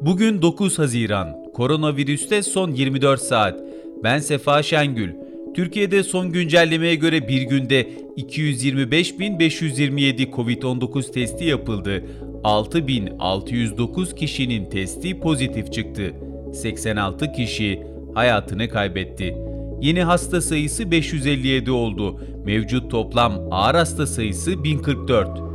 Bugün 9 Haziran. Koronavirüste son 24 saat. Ben Sefa Şengül. Türkiye'de son güncellemeye göre bir günde 225.527 COVID-19 testi yapıldı. 6.609 kişinin testi pozitif çıktı. 86 kişi hayatını kaybetti. Yeni hasta sayısı 557 oldu. Mevcut toplam ağır hasta sayısı 1044.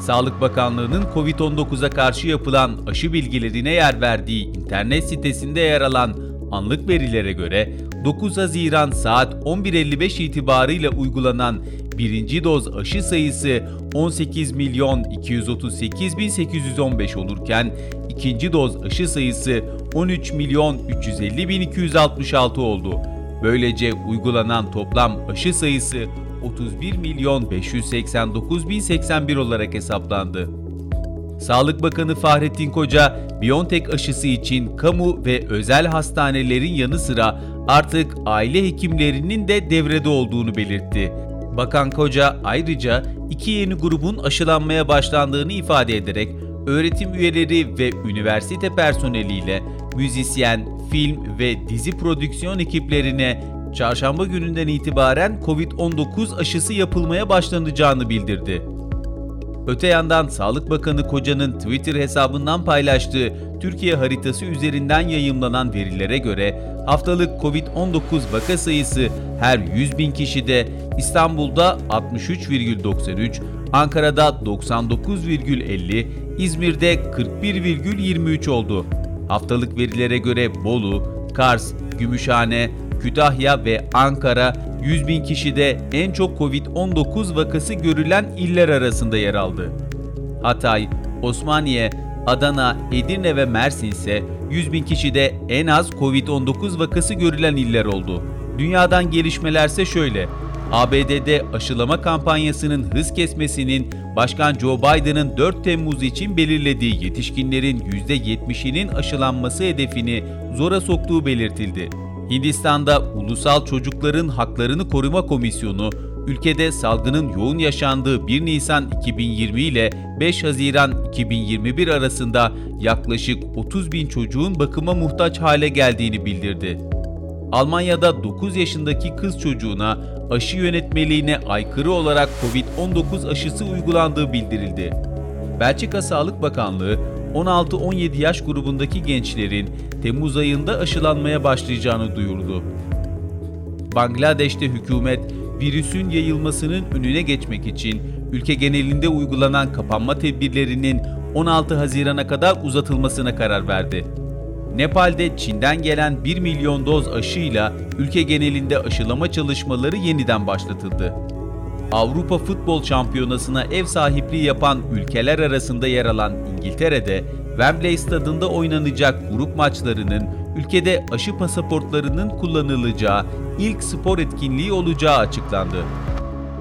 Sağlık Bakanlığı'nın COVID-19'a karşı yapılan aşı bilgilerine yer verdiği internet sitesinde yer alan anlık verilere göre 9 Haziran saat 11.55 itibarıyla uygulanan birinci doz aşı sayısı 18 milyon 238 bin 815 olurken ikinci doz aşı sayısı 13 milyon 350 bin 266 oldu. Böylece uygulanan toplam aşı sayısı 31 milyon 589 bin 81 olarak hesaplandı. Sağlık Bakanı Fahrettin Koca, Biontech aşısı için kamu ve özel hastanelerin yanı sıra artık aile hekimlerinin de devrede olduğunu belirtti. Bakan Koca ayrıca iki yeni grubun aşılanmaya başlandığını ifade ederek öğretim üyeleri ve üniversite personeliyle müzisyen, film ve dizi prodüksiyon ekiplerine çarşamba gününden itibaren COVID-19 aşısı yapılmaya başlanacağını bildirdi. Öte yandan Sağlık Bakanı Koca'nın Twitter hesabından paylaştığı Türkiye haritası üzerinden yayımlanan verilere göre haftalık Covid-19 vaka sayısı her 100 bin kişide İstanbul'da 63,93, Ankara'da 99,50, İzmir'de 41,23 oldu. Haftalık verilere göre Bolu, Kars, Gümüşhane, Kütahya ve Ankara 100 bin kişide en çok Covid-19 vakası görülen iller arasında yer aldı. Hatay, Osmaniye, Adana, Edirne ve Mersin ise 100 bin kişide en az Covid-19 vakası görülen iller oldu. Dünyadan gelişmelerse şöyle. ABD'de aşılama kampanyasının hız kesmesinin Başkan Joe Biden'ın 4 Temmuz için belirlediği yetişkinlerin %70'inin aşılanması hedefini zora soktuğu belirtildi. Hindistan'da Ulusal Çocukların Haklarını Koruma Komisyonu, ülkede salgının yoğun yaşandığı 1 Nisan 2020 ile 5 Haziran 2021 arasında yaklaşık 30 bin çocuğun bakıma muhtaç hale geldiğini bildirdi. Almanya'da 9 yaşındaki kız çocuğuna aşı yönetmeliğine aykırı olarak COVID-19 aşısı uygulandığı bildirildi. Belçika Sağlık Bakanlığı 16-17 yaş grubundaki gençlerin Temmuz ayında aşılanmaya başlayacağını duyurdu. Bangladeş'te hükümet virüsün yayılmasının önüne geçmek için ülke genelinde uygulanan kapanma tedbirlerinin 16 Haziran'a kadar uzatılmasına karar verdi. Nepal'de Çin'den gelen 1 milyon doz aşıyla ülke genelinde aşılama çalışmaları yeniden başlatıldı. Avrupa Futbol Şampiyonası'na ev sahipliği yapan ülkeler arasında yer alan İngiltere'de Wembley Stadında oynanacak grup maçlarının ülkede aşı pasaportlarının kullanılacağı ilk spor etkinliği olacağı açıklandı.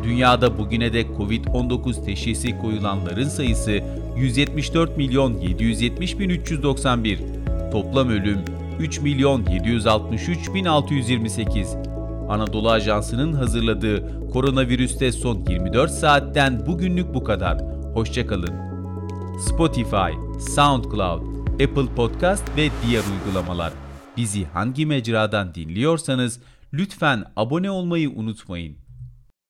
Dünyada bugüne dek Covid-19 teşhisi koyulanların sayısı 174 milyon 770 bin 391. Toplam ölüm 3 milyon 763 bin 628. Anadolu Ajansı'nın hazırladığı koronavirüste son 24 saatten bugünlük bu kadar. Hoşçakalın. Spotify, SoundCloud, Apple Podcast ve diğer uygulamalar. Bizi hangi mecradan dinliyorsanız lütfen abone olmayı unutmayın.